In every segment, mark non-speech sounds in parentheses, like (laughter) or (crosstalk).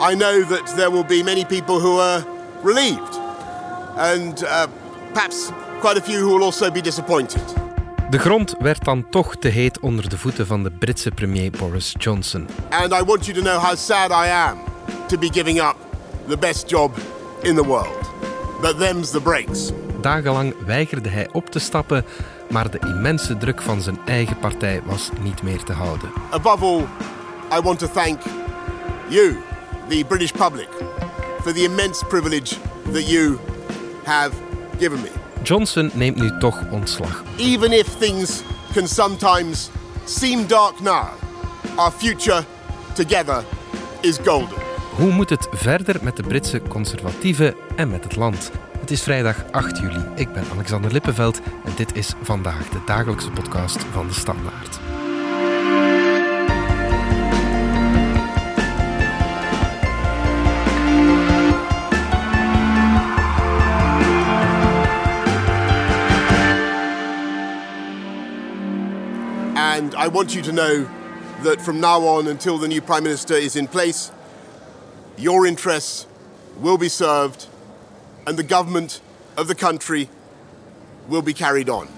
I know that there will be many people who are relieved, and uh, perhaps quite a few who will also be disappointed. De grond werd dan toch te heet onder de voeten van de Britse premier Boris Johnson. And I want you to know how sad I am to be giving up the best job in the world. But them's the breaks. Dagenlang weigerde hij op te stappen, maar de immense druk van zijn eigen partij was niet meer te houden. Above all, I want to thank you, the British public, for the immense privilege that you have given me. Johnson neemt nu toch ontslag. Even if things can sometimes seem dark now, our future together is golden. Hoe moet het verder met de Britse conservatieven en met het land? Het is vrijdag 8 juli. Ik ben Alexander Lippenveld en dit is vandaag de dagelijkse podcast van de Standaard. Want you to know that from now on until the new Prime Minister is in place, your interests will be served and the government of the country will be carried on.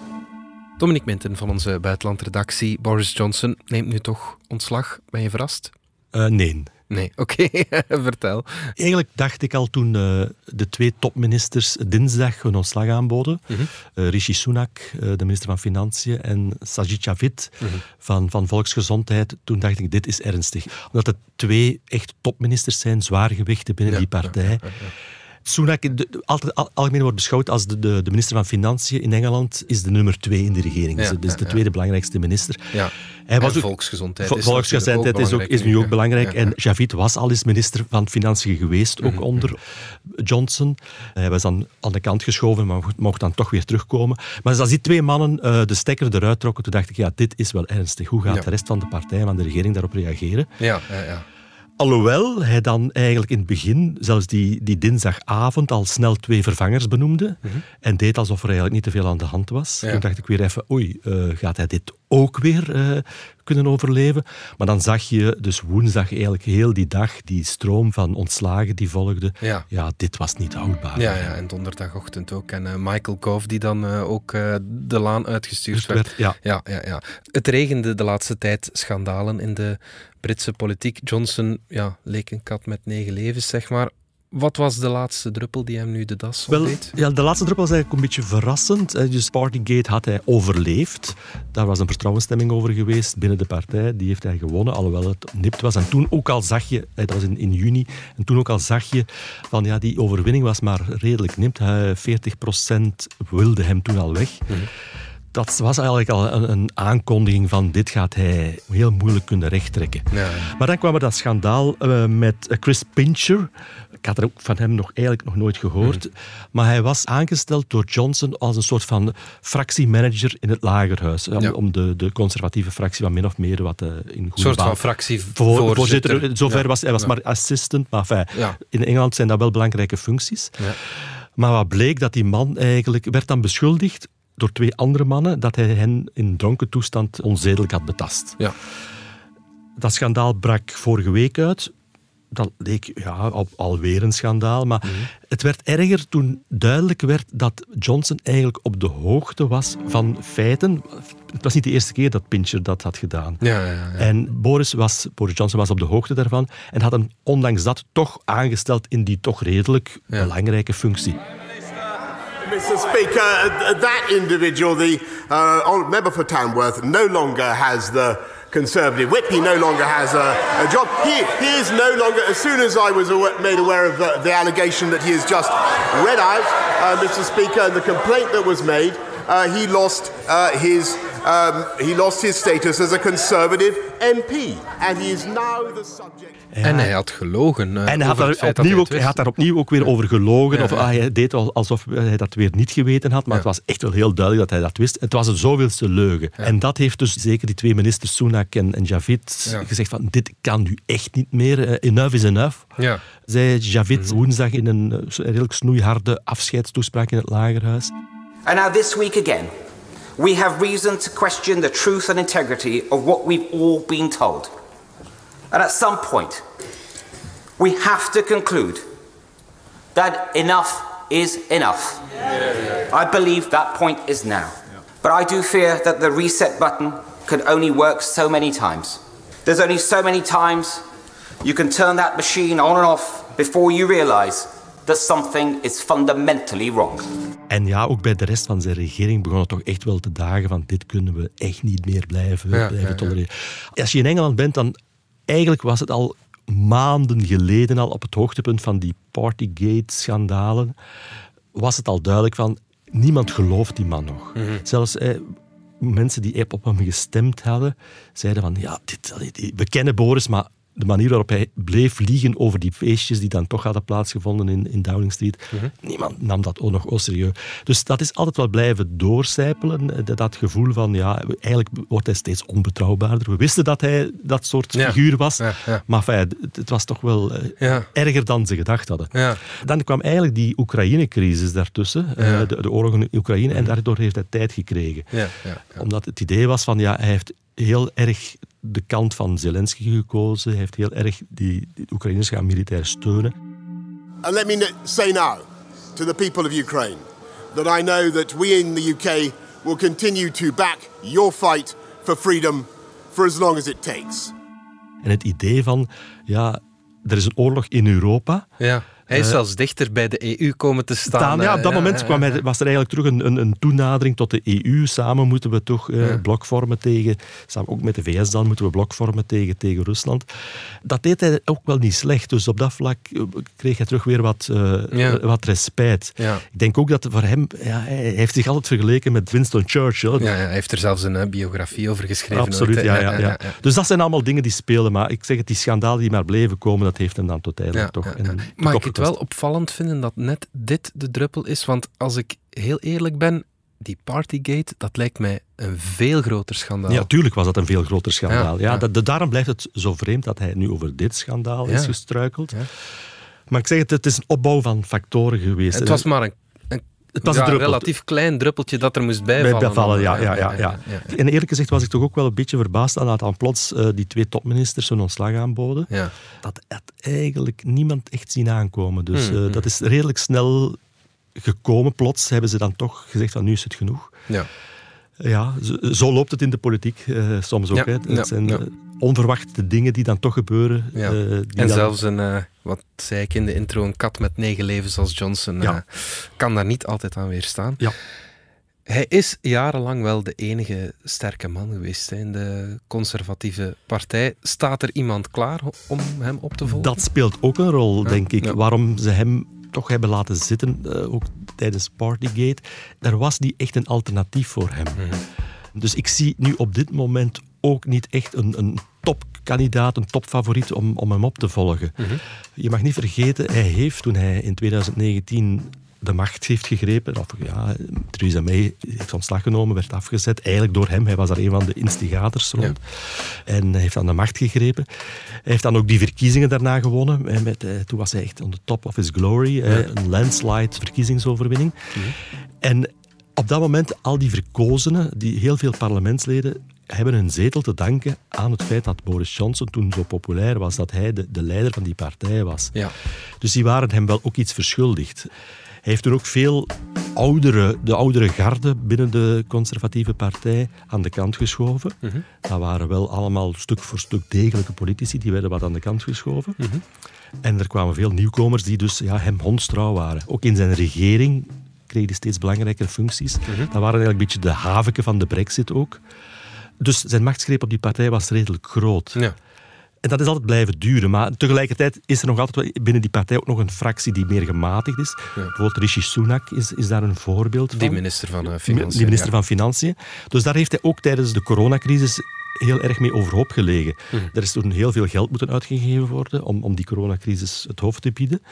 Dominic Minten van onze buitenlandredactie. Boris Johnson neemt nu toch ontslag. Ben je verrast? Uh, nee. Nee, (laughs) oké, (laughs) vertel. Eigenlijk dacht ik al toen uh, de twee topministers dinsdag hun ontslag aanboden. Mm -hmm. uh, Rishi Sunak, uh, de minister van Financiën, en Sajid Javid mm -hmm. van, van Volksgezondheid. Toen dacht ik, dit is ernstig. Omdat het twee echt topministers zijn, zwaargewichten binnen Ja, die partij. ja. Sunak, altijd al- algemeen wordt beschouwd als de, de, de minister van Financiën in Engeland, is de nummer twee in de regering. Ja, dus dus ja, de ja. tweede belangrijkste minister. Ja. Hij was en ook- volksgezondheid Vo- is Volksgezondheid is, ook, is nu ook belangrijk. En Javid was al eens minister van Financiën geweest, ook Mhm, onder Johnson. Hij was dan aan de kant geschoven, maar mocht, dan toch weer terugkomen. Maar als die twee mannen eh, de stekker eruit trokken, toen dacht ik, ja, dit is wel ernstig. Hoe gaat de rest van de partij van de regering daarop reageren? Ja, ja, ja. Alhoewel hij dan eigenlijk in het begin, zelfs die, die dinsdagavond, al snel twee vervangers benoemde. En deed alsof er eigenlijk niet te veel aan de hand was. Mhm. Ja. Toen dacht ik weer even, oei, eh, gaat hij dit ook weer eh, kunnen overleven? Maar dan zag je dus woensdag eigenlijk heel die dag, die stroom van ontslagen die volgde. Ja. dit was niet houdbaar. Ja, ja, en donderdagochtend ook. En eh, Michael Gove, die dan eh, ook de laan uitgestuurd werd. werd- ja. Ja, ja, ja. Het regende de laatste tijd schandalen in de Britse politiek. Johnson ja, leek een kat met negen levens, zeg maar. Wat was de laatste druppel die hem nu de das Wel, ontdeed? ja, de laatste druppel was eigenlijk een beetje verrassend. Dus Partygate had hij overleefd. Daar was een vertrouwensstemming over geweest binnen de partij. Die heeft hij gewonnen, alhoewel het nipt was. En toen ook al zag je, dat was in, in juni, en toen ook al zag je van ja, die overwinning was maar redelijk nipt. Eh, 40% wilde hem toen al weg. Dat was eigenlijk al een, een aankondiging van dit gaat hij heel moeilijk kunnen rechttrekken. Ja, ja. Maar dan kwam er dat schandaal eh, met Chris Pincher. Ik had er ook van hem nog, eigenlijk nog nooit gehoord. Maar hij was aangesteld door Johnson als een soort van fractiemanager in het lagerhuis. Om, Ja. om de, de conservatieve fractie wat min of meer wat eh, in goede Een soort baan- van fractie voor, voorzitter. Zover Ja. was hij was Ja. maar assistant. Maar enfin, in Engeland zijn dat wel belangrijke functies. Ja. Maar wat bleek dat die man eigenlijk werd dan beschuldigd door twee andere mannen dat hij hen in dronken toestand onzedelijk had betast. Ja. Dat schandaal brak vorige week uit. Dat leek ja, al, alweer een schandaal. Maar Mhm. het werd erger toen duidelijk werd dat Johnson eigenlijk op de hoogte was van feiten. Het was niet de eerste keer dat Pincher dat had gedaan. Ja, ja, ja. En Boris, was, Boris Johnson was op de hoogte daarvan en had hem ondanks dat toch aangesteld in die toch redelijk Ja. belangrijke functie. Mr. Speaker, uh, that individual, the uh, member for Tamworth, no longer has the Conservative whip. He no longer has a, a job. He, he is no longer, as soon as I was awa- made aware of the, the allegation that he has just read out, uh, Mr. Speaker, and the complaint that was made, uh, he lost uh, his. Um, he lost his status as a Conservative MP, and he is now the subject. En hij had gelogen. eh, En hij had, daar opnieuw hij ook, het hij had wist. daar opnieuw ook weer over gelogen. Ja, of ja. ah, hij deed al alsof hij dat weer niet geweten had. Maar Ja. het was echt wel heel duidelijk dat hij dat wist. Het was een zoveelste leugen. En dat heeft dus zeker die twee ministers, Sunak en, en Javid, Ja. gezegd van dit kan nu echt niet meer. Eh, enough is enough. Ja. Zei Javid Mhm. woensdag in een eh, redelijk snoeiharde afscheidstoespraak in het Lagerhuis. And now, this week again, we have reason to question the truth and integrity of what we've all been told. And at some point, We have to conclude that enough is enough. I believe that point is now. But I do fear that the reset button can only work so many times. There's only so many times you can turn that machine on and off before you realize that something is fundamentally wrong. En ja, ook bij de rest van zijn regering begon het toch echt wel te dagen van dit kunnen we echt niet meer blijven, Ja, blijven ja, ja. tolereren. Als je in Engeland bent, dan eigenlijk was het al maanden geleden al op het hoogtepunt van die Partygate-schandalen, was het al duidelijk van niemand gelooft die man nog. Mhm. Zelfs eh, mensen die op hem gestemd hadden, zeiden van ja, dit, we kennen Boris, maar de manier waarop hij bleef liegen over die feestjes die dan toch hadden plaatsgevonden in, in Downing Street, Mhm. niemand nam dat ook nog au serieus. Dus dat is altijd wel blijven doorcijpelen, eh, dat, gevoel van ja, eigenlijk wordt hij steeds onbetrouwbaarder. We wisten dat hij dat soort Ja. figuur was, Ja, ja. maar het, het was toch wel eh, erger dan ze gedacht hadden. Dan kwam eigenlijk die Oekraïne-crisis daartussen, eh. Mhm. de, de oorlog in Oekraïne, en daardoor heeft hij tijd gekregen. Ja, ja, ja. Omdat het idee was van, ja, hij heeft heel erg de kant van Zelensky gekozen. Hij heeft heel erg die, die Oekraïners gaan militair steunen. And let me say now to the people of Ukraine that I know that we in the UK will continue to back your fight for freedom for as long as it takes. En het idee van, ja, er is een oorlog in Europa. Ja. Hij is zelfs dichter bij de EU komen te staan. Staan, ja, op dat eh, moment ja, kwam ja, hij, was er eigenlijk terug een, een, een toenadering tot de EU. Samen moeten we toch eh, blok vormen tegen, samen ook met de VS dan, moeten we blok vormen tegen, tegen Rusland. Dat deed hij ook wel niet slecht. Dus op dat vlak eh, kreeg hij terug weer wat, eh, Ja. wat respect. Ja. Ik denk ook dat voor hem, ja, hij heeft zich altijd vergeleken met Winston Churchill. Ja, ja, hij heeft er zelfs een eh, biografie over geschreven. Absoluut, ooit, ja, ja, ja. Dus dat zijn allemaal dingen die spelen. Maar ik zeg het, die schandalen die maar bleven komen, dat heeft hem dan tot uiteindelijk toch ik het. Wel opvallend vinden dat net dit de druppel is? Want als ik heel eerlijk ben, die Partygate, dat lijkt mij een veel groter schandaal. Ja, tuurlijk was dat een veel groter schandaal. Ja, Ja, ja. dat- dat- daarom blijft het zo vreemd dat hij nu over dit schandaal is gestruikeld. Ja. Maar ik zeg het, het is een opbouw van factoren geweest. het was maar een, Het was ja, een druppel. relatief klein druppeltje dat er moest bij bijvallen. bevallen, dan, ja, ja, ja, ja. En eerlijk gezegd was ik toch ook wel een beetje verbaasd aan dat dan plots eh, die twee topministers hun ontslag aanboden. Ja. Dat had eigenlijk niemand echt zien aankomen. Dus Hmm, eh, dat is redelijk snel gekomen. Plots hebben ze dan toch gezegd van nu is het genoeg. Ja. Ja, zo, zo loopt het in de politiek eh, soms ook. Ja, hè. Ja, zijn onverwachte dingen die dan toch gebeuren. Ja. eh, En dan- zelfs een, eh, wat zei ik in de intro, een kat met negen levens als Johnson Ja. eh, kan daar niet altijd aan weerstaan. Ja. Hij is jarenlang wel de enige sterke man geweest hè, in de conservatieve partij. Staat er iemand klaar om hem op te volgen? Dat speelt ook een rol, denk ik. Waarom ze hem toch hebben laten zitten, ook tijdens Partygate. Er was niet echt een alternatief voor hem. Mhm. Dus ik zie nu op dit moment ook niet echt een, een topkandidaat, een topfavoriet om, om hem op te volgen. Mhm. Je mag niet vergeten, hij heeft toen hij in 2019 de macht heeft gegrepen, of ja, Theresa May heeft ontslag genomen, werd afgezet, eigenlijk door hem. Hij was daar een van de instigators rond. En hij heeft aan de macht gegrepen. Hij heeft dan ook die verkiezingen daarna gewonnen. En met, eh, toen was hij echt on the top of his glory. eh, een landslide verkiezingsoverwinning. En op dat moment, al die verkozenen, die heel veel parlementsleden, hebben hun zetel te danken aan het feit dat Boris Johnson toen zo populair was, dat hij de, de leider van die partij was. Ja. Dus die waren hem wel ook iets verschuldigd. Hij heeft toen ook veel oudere, de oudere garde binnen de conservatieve partij aan de kant geschoven. Dat waren wel allemaal stuk voor stuk degelijke politici, die werden wat aan de kant geschoven. En er kwamen veel nieuwkomers die dus ja, hem hondstrouw waren. Ook in zijn regering kreeg hij steeds belangrijkere functies. Dat waren eigenlijk een beetje de havenken van de brexit ook. Dus zijn machtsgreep op die partij was redelijk groot. Ja. En dat is altijd blijven duren. Maar tegelijkertijd is er nog altijd binnen die partij ook nog een fractie die meer gematigd is. Bijvoorbeeld Rishi Sunak is, is daar een voorbeeld van. Die minister van eh, Financiën. Die minister ja. van Financiën. Dus daar heeft hij ook tijdens de coronacrisis heel erg mee overhoop gelegen. Mhm. Er is toen heel veel geld moeten uitgegeven worden om, om die coronacrisis het hoofd te bieden.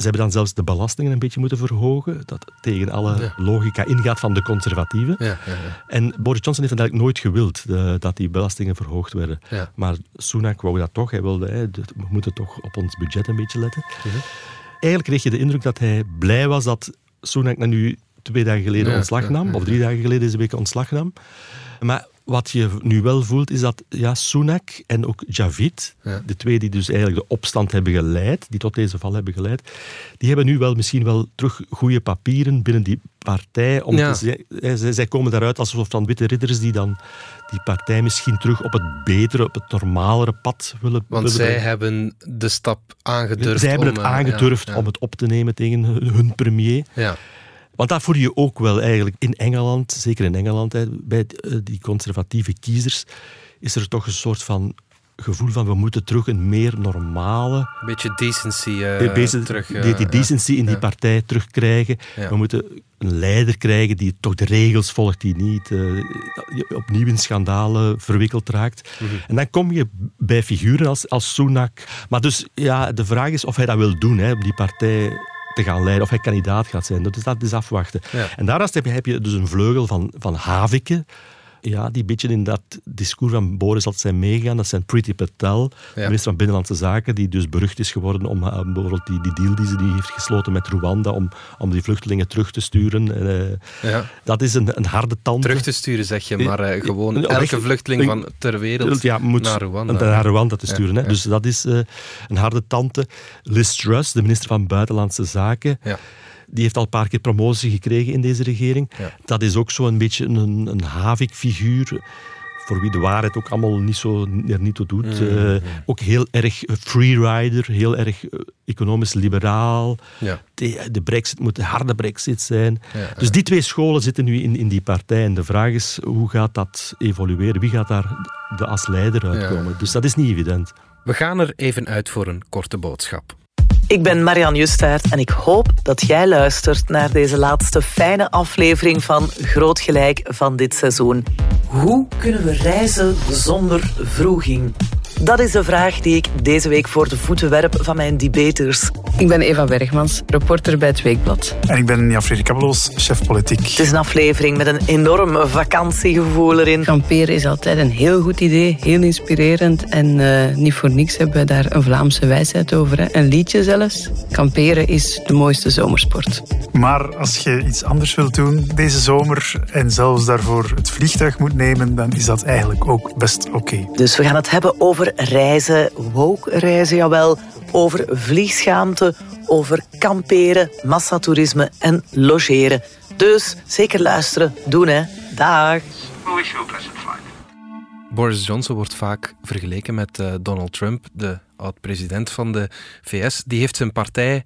Ze hebben dan zelfs de belastingen een beetje moeten verhogen, dat tegen alle logica ingaat van de conservatieven. Ja, ja, ja. En Boris Johnson heeft eigenlijk nooit gewild, dat die belastingen verhoogd werden. Maar Sunak wou dat toch. Hij wilde, hè, we moeten toch op ons budget een beetje letten. Mhm. Eigenlijk kreeg je de indruk dat hij blij was dat Sunak na nu twee dagen geleden ontslag nam, of drie dagen geleden deze week ontslag nam. Maar wat je nu wel voelt, is dat ja, Sunak en ook Javid, Ja. de twee die dus eigenlijk de opstand hebben geleid, die tot deze val hebben geleid, die hebben nu wel misschien wel terug goede papieren binnen die partij. Om Ja. te ze- eh, zij, zij komen daaruit als een soort van witte ridders die dan die partij misschien terug op het betere, op het normalere pad willen Want willen zij brengen. hebben de stap aangedurfd. Zij hebben om, het eh, aangedurfd ja, om het op te nemen tegen hun, hun premier. Ja. Want dat voel je ook wel eigenlijk in Engeland, zeker in Engeland, bij eh, die conservatieve kiezers, is er toch een soort van gevoel van we moeten terug een meer normale, Een beetje decency eh, eh, bezig- terug. eh, die, die decency in die ja. partij terugkrijgen. Ja. We moeten een leider krijgen die toch de regels volgt, die niet eh, opnieuw in schandalen verwikkeld raakt. Mhm. En dan kom je bij figuren als, als Sunak. Maar dus ja, de vraag is of hij dat wil doen, hè, om die partij te gaan leiden, of hij kandidaat gaat zijn. Dat is, dat is afwachten. Ja. En daarnaast heb je, heb je dus een vleugel van, van Havike, ja, die beetje in dat discours van Boris altijd zijn meegegaan. Dat zijn Priti Patel, Ja. minister van Binnenlandse Zaken, die dus berucht is geworden om eh, bijvoorbeeld die, die deal die ze die heeft gesloten met Rwanda om, om die vluchtelingen terug te sturen. Eh, Ja. Dat is een, een harde tand. Terug te sturen, zeg je, maar eh, gewoon elke vluchteling van ter wereld ja, moet naar Rwanda. naar Rwanda te sturen. Hè. Dus dat is een harde tante. Liz Truss, de minister van Buitenlandse Zaken, Ja. Die heeft al een paar keer promotie gekregen in deze regering. Ja. Dat is ook zo'n beetje een, een Havik-figuur. Voor wie de waarheid ook allemaal niet zo, er niet toe doet. Mm, Eh, ook heel erg freerider, heel erg eh, economisch liberaal. Ja. De, de brexit moet een harde brexit zijn. Dus die twee scholen zitten nu in, in die partij. En de vraag is, hoe gaat dat evolueren? Wie gaat daar de als leider uitkomen? Dus dat is niet evident. We gaan er even uit voor een korte boodschap. Ik ben Marian Justaert en ik hoop dat jij luistert naar deze laatste fijne aflevering van Groot Gelijk van dit seizoen. Hoe kunnen we reizen zonder vroeging? Dat is de vraag die ik deze week voor de voeten werp van mijn debaters. Ik ben Eva Bergmans, reporter bij het Weekblad. En ik ben Jan-Frederik Kabeloos, chef politiek. Het is een aflevering met een enorm vakantiegevoel erin. Kamperen is altijd een heel goed idee, heel inspirerend. En eh, niet voor niks hebben we daar een Vlaamse wijsheid over. Hè. Een liedje zelfs. Kamperen is de mooiste zomersport. Maar als je iets anders wilt doen deze zomer en zelfs daarvoor het vliegtuig moet nemen, dan is dat eigenlijk ook best oké. Dus we gaan het hebben over reizen, woke reizen, jawel, over vliegschaamte, over kamperen, massatoerisme en logeren. Dus zeker luisteren, doen hè. Dag. Boris Johnson wordt vaak vergeleken met eh, Donald Trump, de oud-president van de VS. Die heeft zijn partij,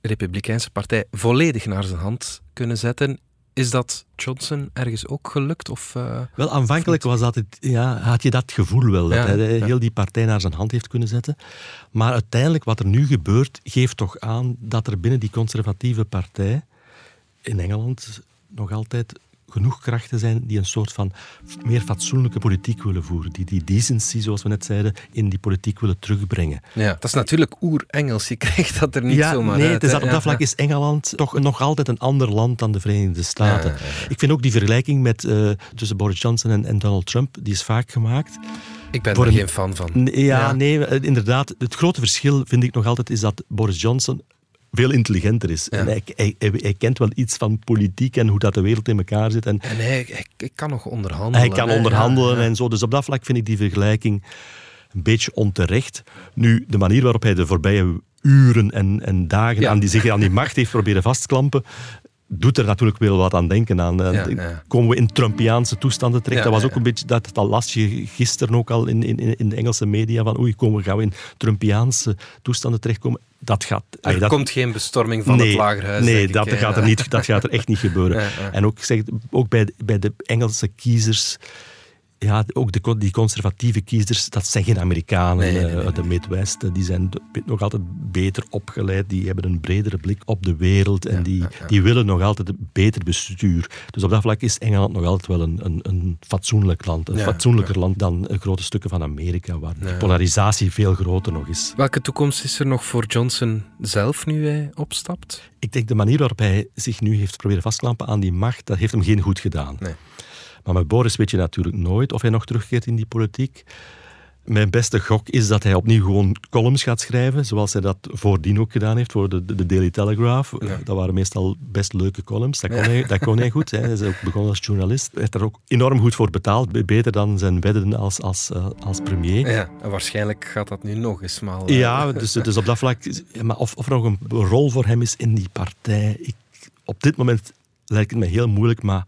de Republikeinse partij, volledig naar zijn hand kunnen zetten. Is dat Johnson ergens ook gelukt? Of, eh, Wel, aanvankelijk was dat het, ja, had je dat gevoel wel, dat Ja, hij ja. heel die partij naar zijn hand heeft kunnen zetten. Maar uiteindelijk, wat er nu gebeurt, geeft toch aan dat er binnen die conservatieve partij in Engeland nog altijd genoeg krachten zijn die een soort van meer fatsoenlijke politiek willen voeren. Die die decency, zoals we net zeiden, in die politiek willen terugbrengen. ja, dat is natuurlijk oer-Engels. Je krijgt dat er niet ja, zomaar nee, uit. het is hè. dat, op dat vlak is Engeland toch nog altijd een ander land dan de Verenigde Staten. Ja, ja, ja. Ik vind ook die vergelijking met, eh, tussen Boris Johnson en, en Donald Trump, die is vaak gemaakt. Ik ben er een- geen fan van. Nee, ja, Ja. nee, eh, inderdaad. Het grote verschil vind ik nog altijd is dat Boris Johnson veel intelligenter is. Ja. En hij, hij, hij, hij kent wel iets van politiek en hoe dat de wereld in elkaar zit. En En hij, kan nog onderhandelen. hij kan hè. onderhandelen Ja, en zo. Dus op dat vlak vind ik die vergelijking een beetje onterecht. Nu, de manier waarop hij de voorbije uren en, en dagen aan die, zich aan die macht heeft proberen vastklampen, doet er natuurlijk wel wat aan denken aan. En Ja, ja. Komen we in Trumpiaanse toestanden terecht? Ja, dat was ook een beetje, dat, dat las je gisteren ook al in, in, in de Engelse media, van oei, komen, gaan we in Trumpiaanse toestanden terechtkomen? Dat gaat... Er allee, dat, komt geen bestorming van het lagerhuis. Nee, ik, dat, gaat er niet, dat gaat er echt niet (laughs) gebeuren. Ja, ja. En ook, zeg, ook bij, bij de Engelse kiezers, ja, ook de, die conservatieve kiezers, dat zijn geen Amerikanen Nee, nee, nee, eh, uit de Midwest. Die zijn nog altijd beter opgeleid, die hebben een bredere blik op de wereld en die, die willen nog altijd een beter bestuur. Dus op dat vlak is Engeland nog altijd wel een, een, een fatsoenlijk land. Een fatsoenlijker land dan eh, grote stukken van Amerika, waar de polarisatie veel groter nog is. Welke toekomst is er nog voor Johnson zelf nu hij opstapt? Ik denk de manier waarop hij zich nu heeft proberen vastklampen aan die macht, dat heeft hem geen goed gedaan. Maar met Boris weet je natuurlijk nooit of hij nog terugkeert in die politiek. Mijn beste gok is dat hij opnieuw gewoon columns gaat schrijven, zoals hij dat voordien ook gedaan heeft voor de, de Daily Telegraph. Dat waren meestal best leuke columns. Dat kon hij, dat kon hij goed. Hè. Hij is ook begonnen als journalist. Hij heeft er ook enorm goed voor betaald. Beter dan zijn wedden als, als, eh, als premier. Ja, en waarschijnlijk gaat dat nu nog eens maar. Ja, dus, dus op dat vlak... Maar of, of er nog een rol voor hem is in die partij... Ik, op dit moment lijkt het me heel moeilijk, maar...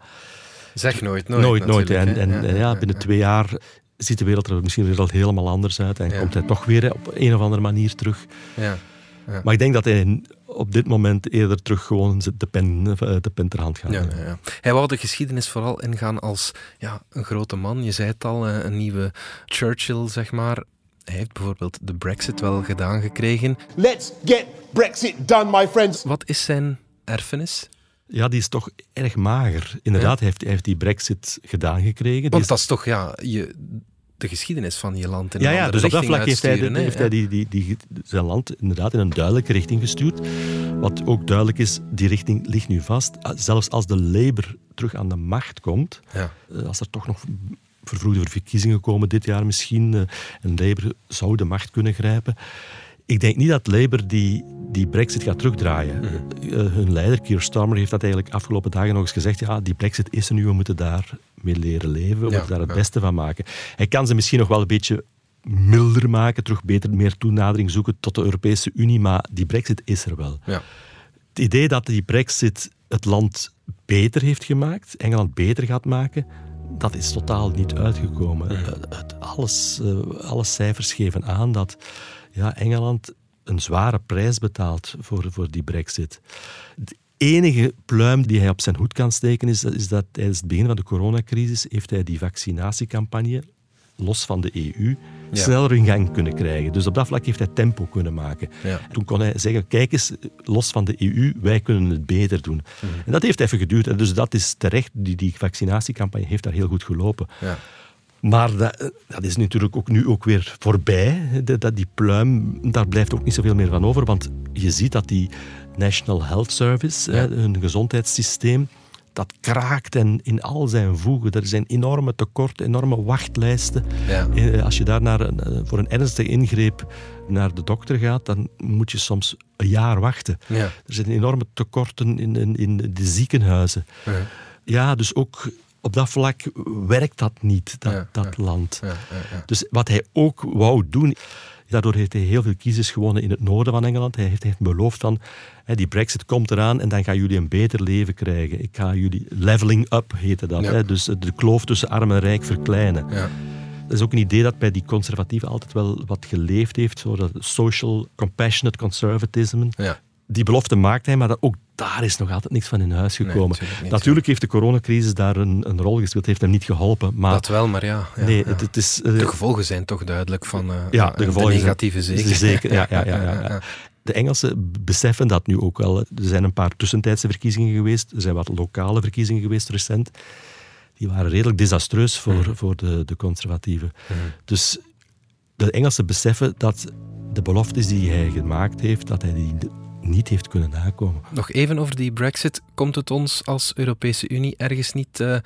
Zeg nooit, nooit. Nooit, nooit. En, en ja, binnen twee jaar ziet de wereld er misschien weer al helemaal anders uit en komt hij toch weer op een of andere manier terug. Ja. Ja. Maar ik denk dat hij op dit moment eerder terug gewoon de pen, eh, de pen ter hand gaat. Ja, ja, Hij wou de geschiedenis vooral ingaan als ja, een grote man. Je zei het al, eh, een nieuwe Churchill, zeg maar. Hij heeft bijvoorbeeld de Brexit wel gedaan gekregen. Let's get Brexit done, my friends. Wat is zijn erfenis? Ja, die is toch erg mager. Inderdaad, hij, heeft, hij heeft die brexit gedaan gekregen. Want dat is toch ja, je, de geschiedenis van je land in ja, een ja, dus op dat vlak heeft hij, heeft hij die, die, die, zijn land inderdaad in een duidelijke richting gestuurd. Wat ook duidelijk is, die richting ligt nu vast. Zelfs als de Labour terug aan de macht komt, ja. Eh, als er toch nog vervroegde verkiezingen komen dit jaar misschien, eh, en Labour zou de macht kunnen grijpen, ik denk niet dat Labour die, die brexit gaat terugdraaien. Mhm. Eh, hun leider, Keir Starmer, heeft dat eigenlijk afgelopen dagen nog eens gezegd. Ja, die brexit is er nu, we moeten daar mee leren leven. We moeten daar het beste van maken. Hij kan ze misschien nog wel een beetje milder maken, terug beter, meer toenadering zoeken tot de Europese Unie, maar die brexit is er wel. Ja. Het idee dat die brexit het land beter heeft gemaakt, Engeland beter gaat maken, dat is totaal niet uitgekomen. Mhm. Eh, alles, uh, alle cijfers geven aan dat ja, Engeland een zware prijs betaalt voor, voor die brexit. De enige pluim die hij op zijn hoed kan steken is, is dat tijdens het begin van de coronacrisis heeft hij die vaccinatiecampagne, los van de EU, sneller in gang kunnen krijgen. Dus op dat vlak heeft hij tempo kunnen maken. Ja. Toen kon hij zeggen, kijk eens, los van de EU, wij kunnen het beter doen. Mhm. En dat heeft even geduurd. dus dat is terecht, die, die vaccinatiecampagne heeft daar heel goed gelopen. Ja. Maar dat, dat, is natuurlijk ook nu ook weer voorbij. Dat, die pluim, daar blijft ook niet zoveel meer van over. Want je ziet dat die National Health Service, ja. hun gezondheidssysteem, dat kraakt en in al zijn voegen. Er zijn enorme tekorten, enorme wachtlijsten. Ja. Eh, als je daar naar, eh, voor een ernstige ingreep naar de dokter gaat, dan moet je soms een jaar wachten. Ja. Er zijn enorme tekorten in, in, in de ziekenhuizen. Ja. ja, dus ook op dat vlak werkt dat niet, dat, dat land. Ja, dus wat hij ook wou doen, daardoor heeft hij heel veel kiezers gewonnen in het noorden van Engeland. Hij heeft, heeft beloofd van, hè, die brexit komt eraan en dan gaan jullie een beter leven krijgen. Ik ga jullie, leveling up heette dat, hè, dus de kloof tussen arm en rijk verkleinen. Dat is ook een idee dat bij die conservatieven altijd wel wat geleefd heeft, zo dat social compassionate conservatism. Ja die belofte maakt hij, maar dat, ook daar is nog altijd niks van in huis gekomen. natuurlijk, heeft de coronacrisis daar een, een rol gespeeld, heeft hem niet geholpen. Maar, dat wel, maar ja. ja nee, Het, het, is, uh, de gevolgen zijn toch duidelijk van uh, ja, de, gevolgen de negatieve zeker. zeker ja, ja, ja, (laughs) ja, De Engelsen beseffen dat nu ook wel. Er zijn een paar tussentijdse verkiezingen geweest, er zijn wat lokale verkiezingen geweest recent. Die waren redelijk desastreus voor, mhm. voor de, de conservatieven. Mhm. Dus de Engelsen beseffen dat de beloftes die hij gemaakt heeft, dat hij die niet heeft kunnen nakomen. Nog even over die Brexit. Komt het ons als Europese Unie ergens niet uh,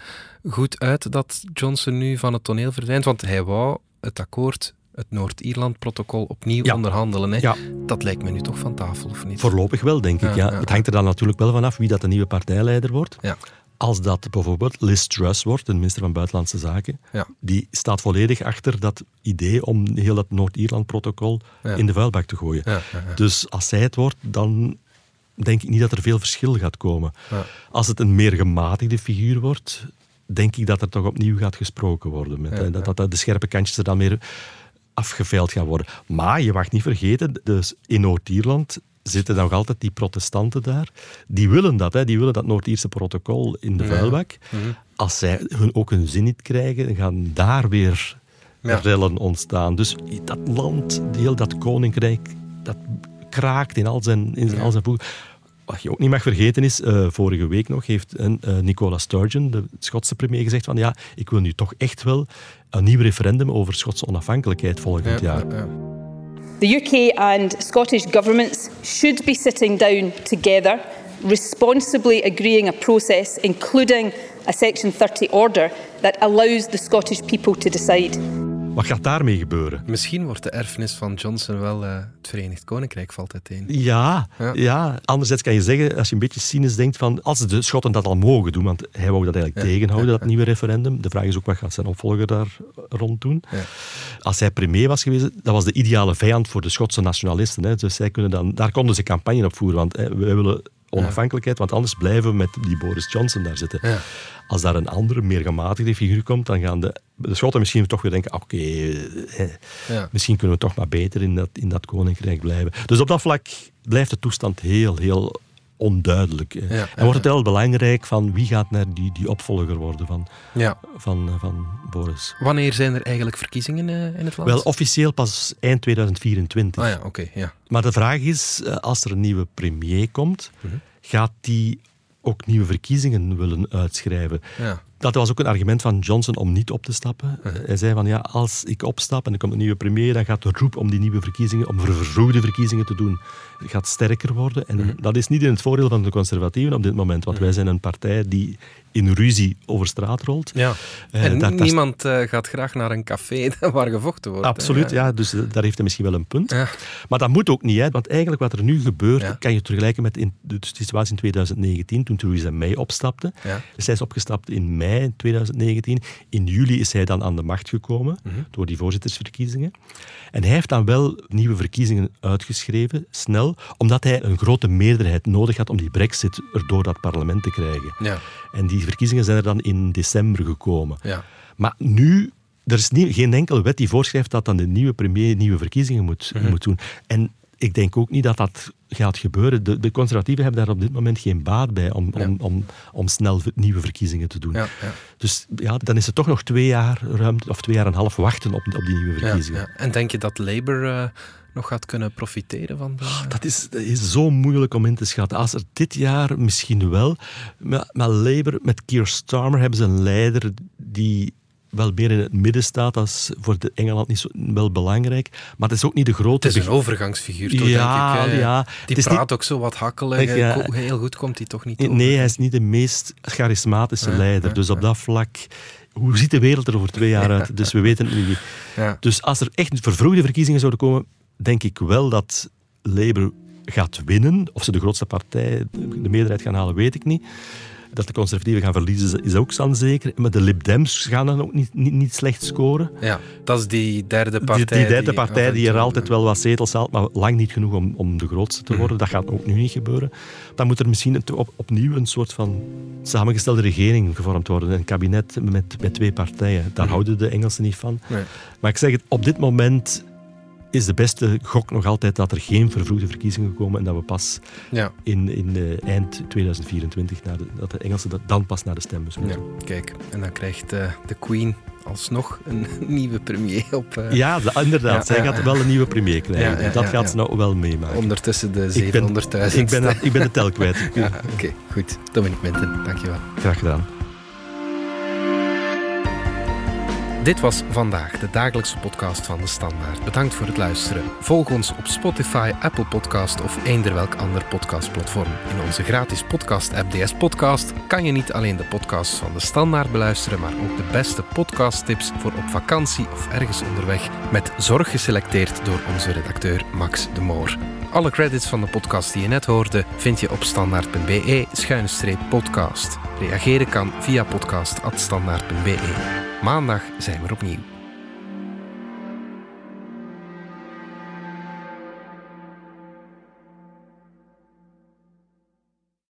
goed uit dat Johnson nu van het toneel verdwijnt? Want hij wou het akkoord het Noord-Ierland-protocol opnieuw onderhandelen. Hè? Ja. Dat lijkt me nu toch van tafel, of niet? Voorlopig wel, denk ik. Ja, Het hangt er dan natuurlijk wel vanaf wie dat de nieuwe partijleider wordt. Als dat bijvoorbeeld Liz Truss wordt, de minister van Buitenlandse Zaken, ja. die staat volledig achter dat idee om heel dat Noord-Ierland-protocol in de vuilbak te gooien. Ja, dus als zij het wordt, dan denk ik niet dat er veel verschil gaat komen. Als het een meer gematigde figuur wordt, denk ik dat er toch opnieuw gaat gesproken worden. Met, dat, dat de scherpe kantjes er dan meer afgeveild gaan worden. Maar je mag niet vergeten, dus in Noord-Ierland zitten nog altijd die protestanten daar. Die willen dat, hè. die willen dat Noord-Ierse protocol in de vuilbak. Mhm. Als zij hun ook hun zin niet krijgen, dan gaan daar weer rellen ontstaan. Dus dat land, heel dat koninkrijk, dat kraakt in al zijn, in ja. al zijn voegen. Wat je ook niet mag vergeten is, uh, vorige week nog heeft uh, Nicola Sturgeon, de Schotse premier, gezegd van ja, ik wil nu toch echt wel een nieuw referendum over Schotse onafhankelijkheid volgend jaar. The UK and Scottish governments should be sitting down together, responsibly agreeing a process, including a Section 30 order, that allows the Scottish people to decide. Wat gaat daarmee gebeuren? Misschien wordt de erfenis van Johnson wel uh, het Verenigd Koninkrijk valt uiteen. Ja, ja, ja. Anderzijds kan je zeggen, als je een beetje cynisch denkt van als de Schotten dat al mogen doen, want hij wou dat eigenlijk tegenhouden, dat nieuwe referendum. De vraag is ook, wat gaat zijn opvolger daar rond doen? Als hij premier was geweest, dat was de ideale vijand voor de Schotse nationalisten. Hè. Dus zij kunnen dan, daar konden ze campagne op voeren, want hè, wij willen onafhankelijkheid, want anders blijven we met die Boris Johnson daar zitten. Ja. Als daar een andere, meer gematigde figuur komt, dan gaan de, de Schotten misschien toch weer denken, oké, ja. misschien kunnen we toch maar beter in dat, in dat koninkrijk blijven. Dus op dat vlak blijft de toestand heel, heel onduidelijk. en wordt het heel belangrijk van wie gaat naar die, die opvolger worden van, ja. van, eh, van Boris. Wanneer zijn er eigenlijk verkiezingen eh, in het land? Wel, officieel pas eind 2024. Ah ja, oké. ja. Maar de vraag is, eh, als er een nieuwe premier komt, mhm. gaat die ook nieuwe verkiezingen willen uitschrijven? Ja. Dat was ook een argument van Johnson om niet op te stappen. Mhm. Hij zei van ja, als ik opstap en er komt een nieuwe premier, dan gaat de roep om die nieuwe verkiezingen, om vervroegde verkiezingen te doen, gaat sterker worden. En mhm. dat is niet in het voordeel van de conservatieven op dit moment, want wij zijn een partij die in ruzie over straat rolt. Ja. Eh, en niemand uh, gaat graag naar een café (laughs) waar gevochten wordt. Absoluut, ja. Dus eh, daar heeft hij misschien wel een punt. Ja. Maar dat moet ook niet, hè, want eigenlijk wat er nu gebeurt, kan je vergelijken met in de situatie in 2019, toen Theresa May opstapte. Dus zij is opgestapt in mei 2019. In juli is hij dan aan de macht gekomen, mhm. door die voorzittersverkiezingen. En hij heeft dan wel nieuwe verkiezingen uitgeschreven, snel, omdat hij een grote meerderheid nodig had om die brexit er door dat parlement te krijgen. Ja. En die verkiezingen zijn er dan in december gekomen. Ja. Maar nu er is niet, geen enkele wet die voorschrijft dat dan de nieuwe premier nieuwe verkiezingen moet, mhm. moet doen. En ik denk ook niet dat dat gaat gebeuren. De, de, conservatieven hebben daar op dit moment geen baat bij om, om, om, om snel nieuwe verkiezingen te doen. Ja, ja. Dus ja, dan is het toch nog twee jaar ruimte, of twee jaar en een half wachten op, op die nieuwe verkiezingen. En denk je dat Labour uh, nog gaat kunnen profiteren van de... dat, is, dat is zo moeilijk om in te schatten. Als er dit jaar misschien wel, maar, maar Labour, met Keir Starmer hebben ze een leider die wel meer in het midden staat. Dat is voor de Engeland niet zo, wel belangrijk. Maar het is ook niet de grote... Het is een overgangsfiguur, toch, ja, denk ik. Ja. Die praat ook zo wat hakkelig. Ja, heel goed komt hij toch niet over. Nee, hij is niet de meest charismatische leider. dus op dat vlak... Hoe ziet de wereld er over twee jaar uit? (laughs) Dus we weten het niet. Dus als er echt vervroegde verkiezingen zouden komen, denk ik wel dat Labour gaat winnen. Of ze de grootste partij, de meerderheid gaan halen, weet ik niet. Dat de conservatieven gaan verliezen is ook dan zeker. Maar de Lib Dems gaan dan ook niet, niet, niet slecht scoren. Ja, dat is die derde partij. Die, die derde partij die, er altijd wel wat zetels haalt, maar lang niet genoeg om, om de grootste te worden. Dat gaat ook nu niet gebeuren. Dan moet er misschien op, opnieuw een soort van samengestelde regering gevormd worden. Een kabinet met, met twee partijen. Daar mhm. houden de Engelsen niet van. Nee. Maar ik zeg het, op dit moment is de beste gok nog altijd dat er geen vervroegde verkiezingen komen en dat we pas ja. in, in uh, eind 2024, naar de, dat de Engelsen dan pas naar de stembus moeten. Ja, kijk, en dan krijgt uh, de Queen alsnog een (laughs) nieuwe premier op. Uh... Ja, inderdaad. Zij gaat wel een nieuwe premier krijgen. dat gaat ze nou wel meemaken. Ondertussen de 700.000. Ik, ik, ben, ik ben de tel kwijt. (laughs) Oké, goed. Dominic Minten, dankjewel. Graag gedaan. Dit was vandaag de dagelijkse podcast van de Standaard. Bedankt voor het luisteren. Volg ons op Spotify, Apple Podcast of eender welk ander podcastplatform. In onze gratis podcast-app DS Podcast kan je niet alleen de podcasts van de Standaard beluisteren, maar ook de beste podcasttips voor op vakantie of ergens onderweg, met zorg geselecteerd door onze redacteur Max de Moor. Alle credits van de podcast die je net hoorde vind je op standaard.be-podcast. Reageren kan via podcast.standaard.be. Maandag zijn we opnieuw.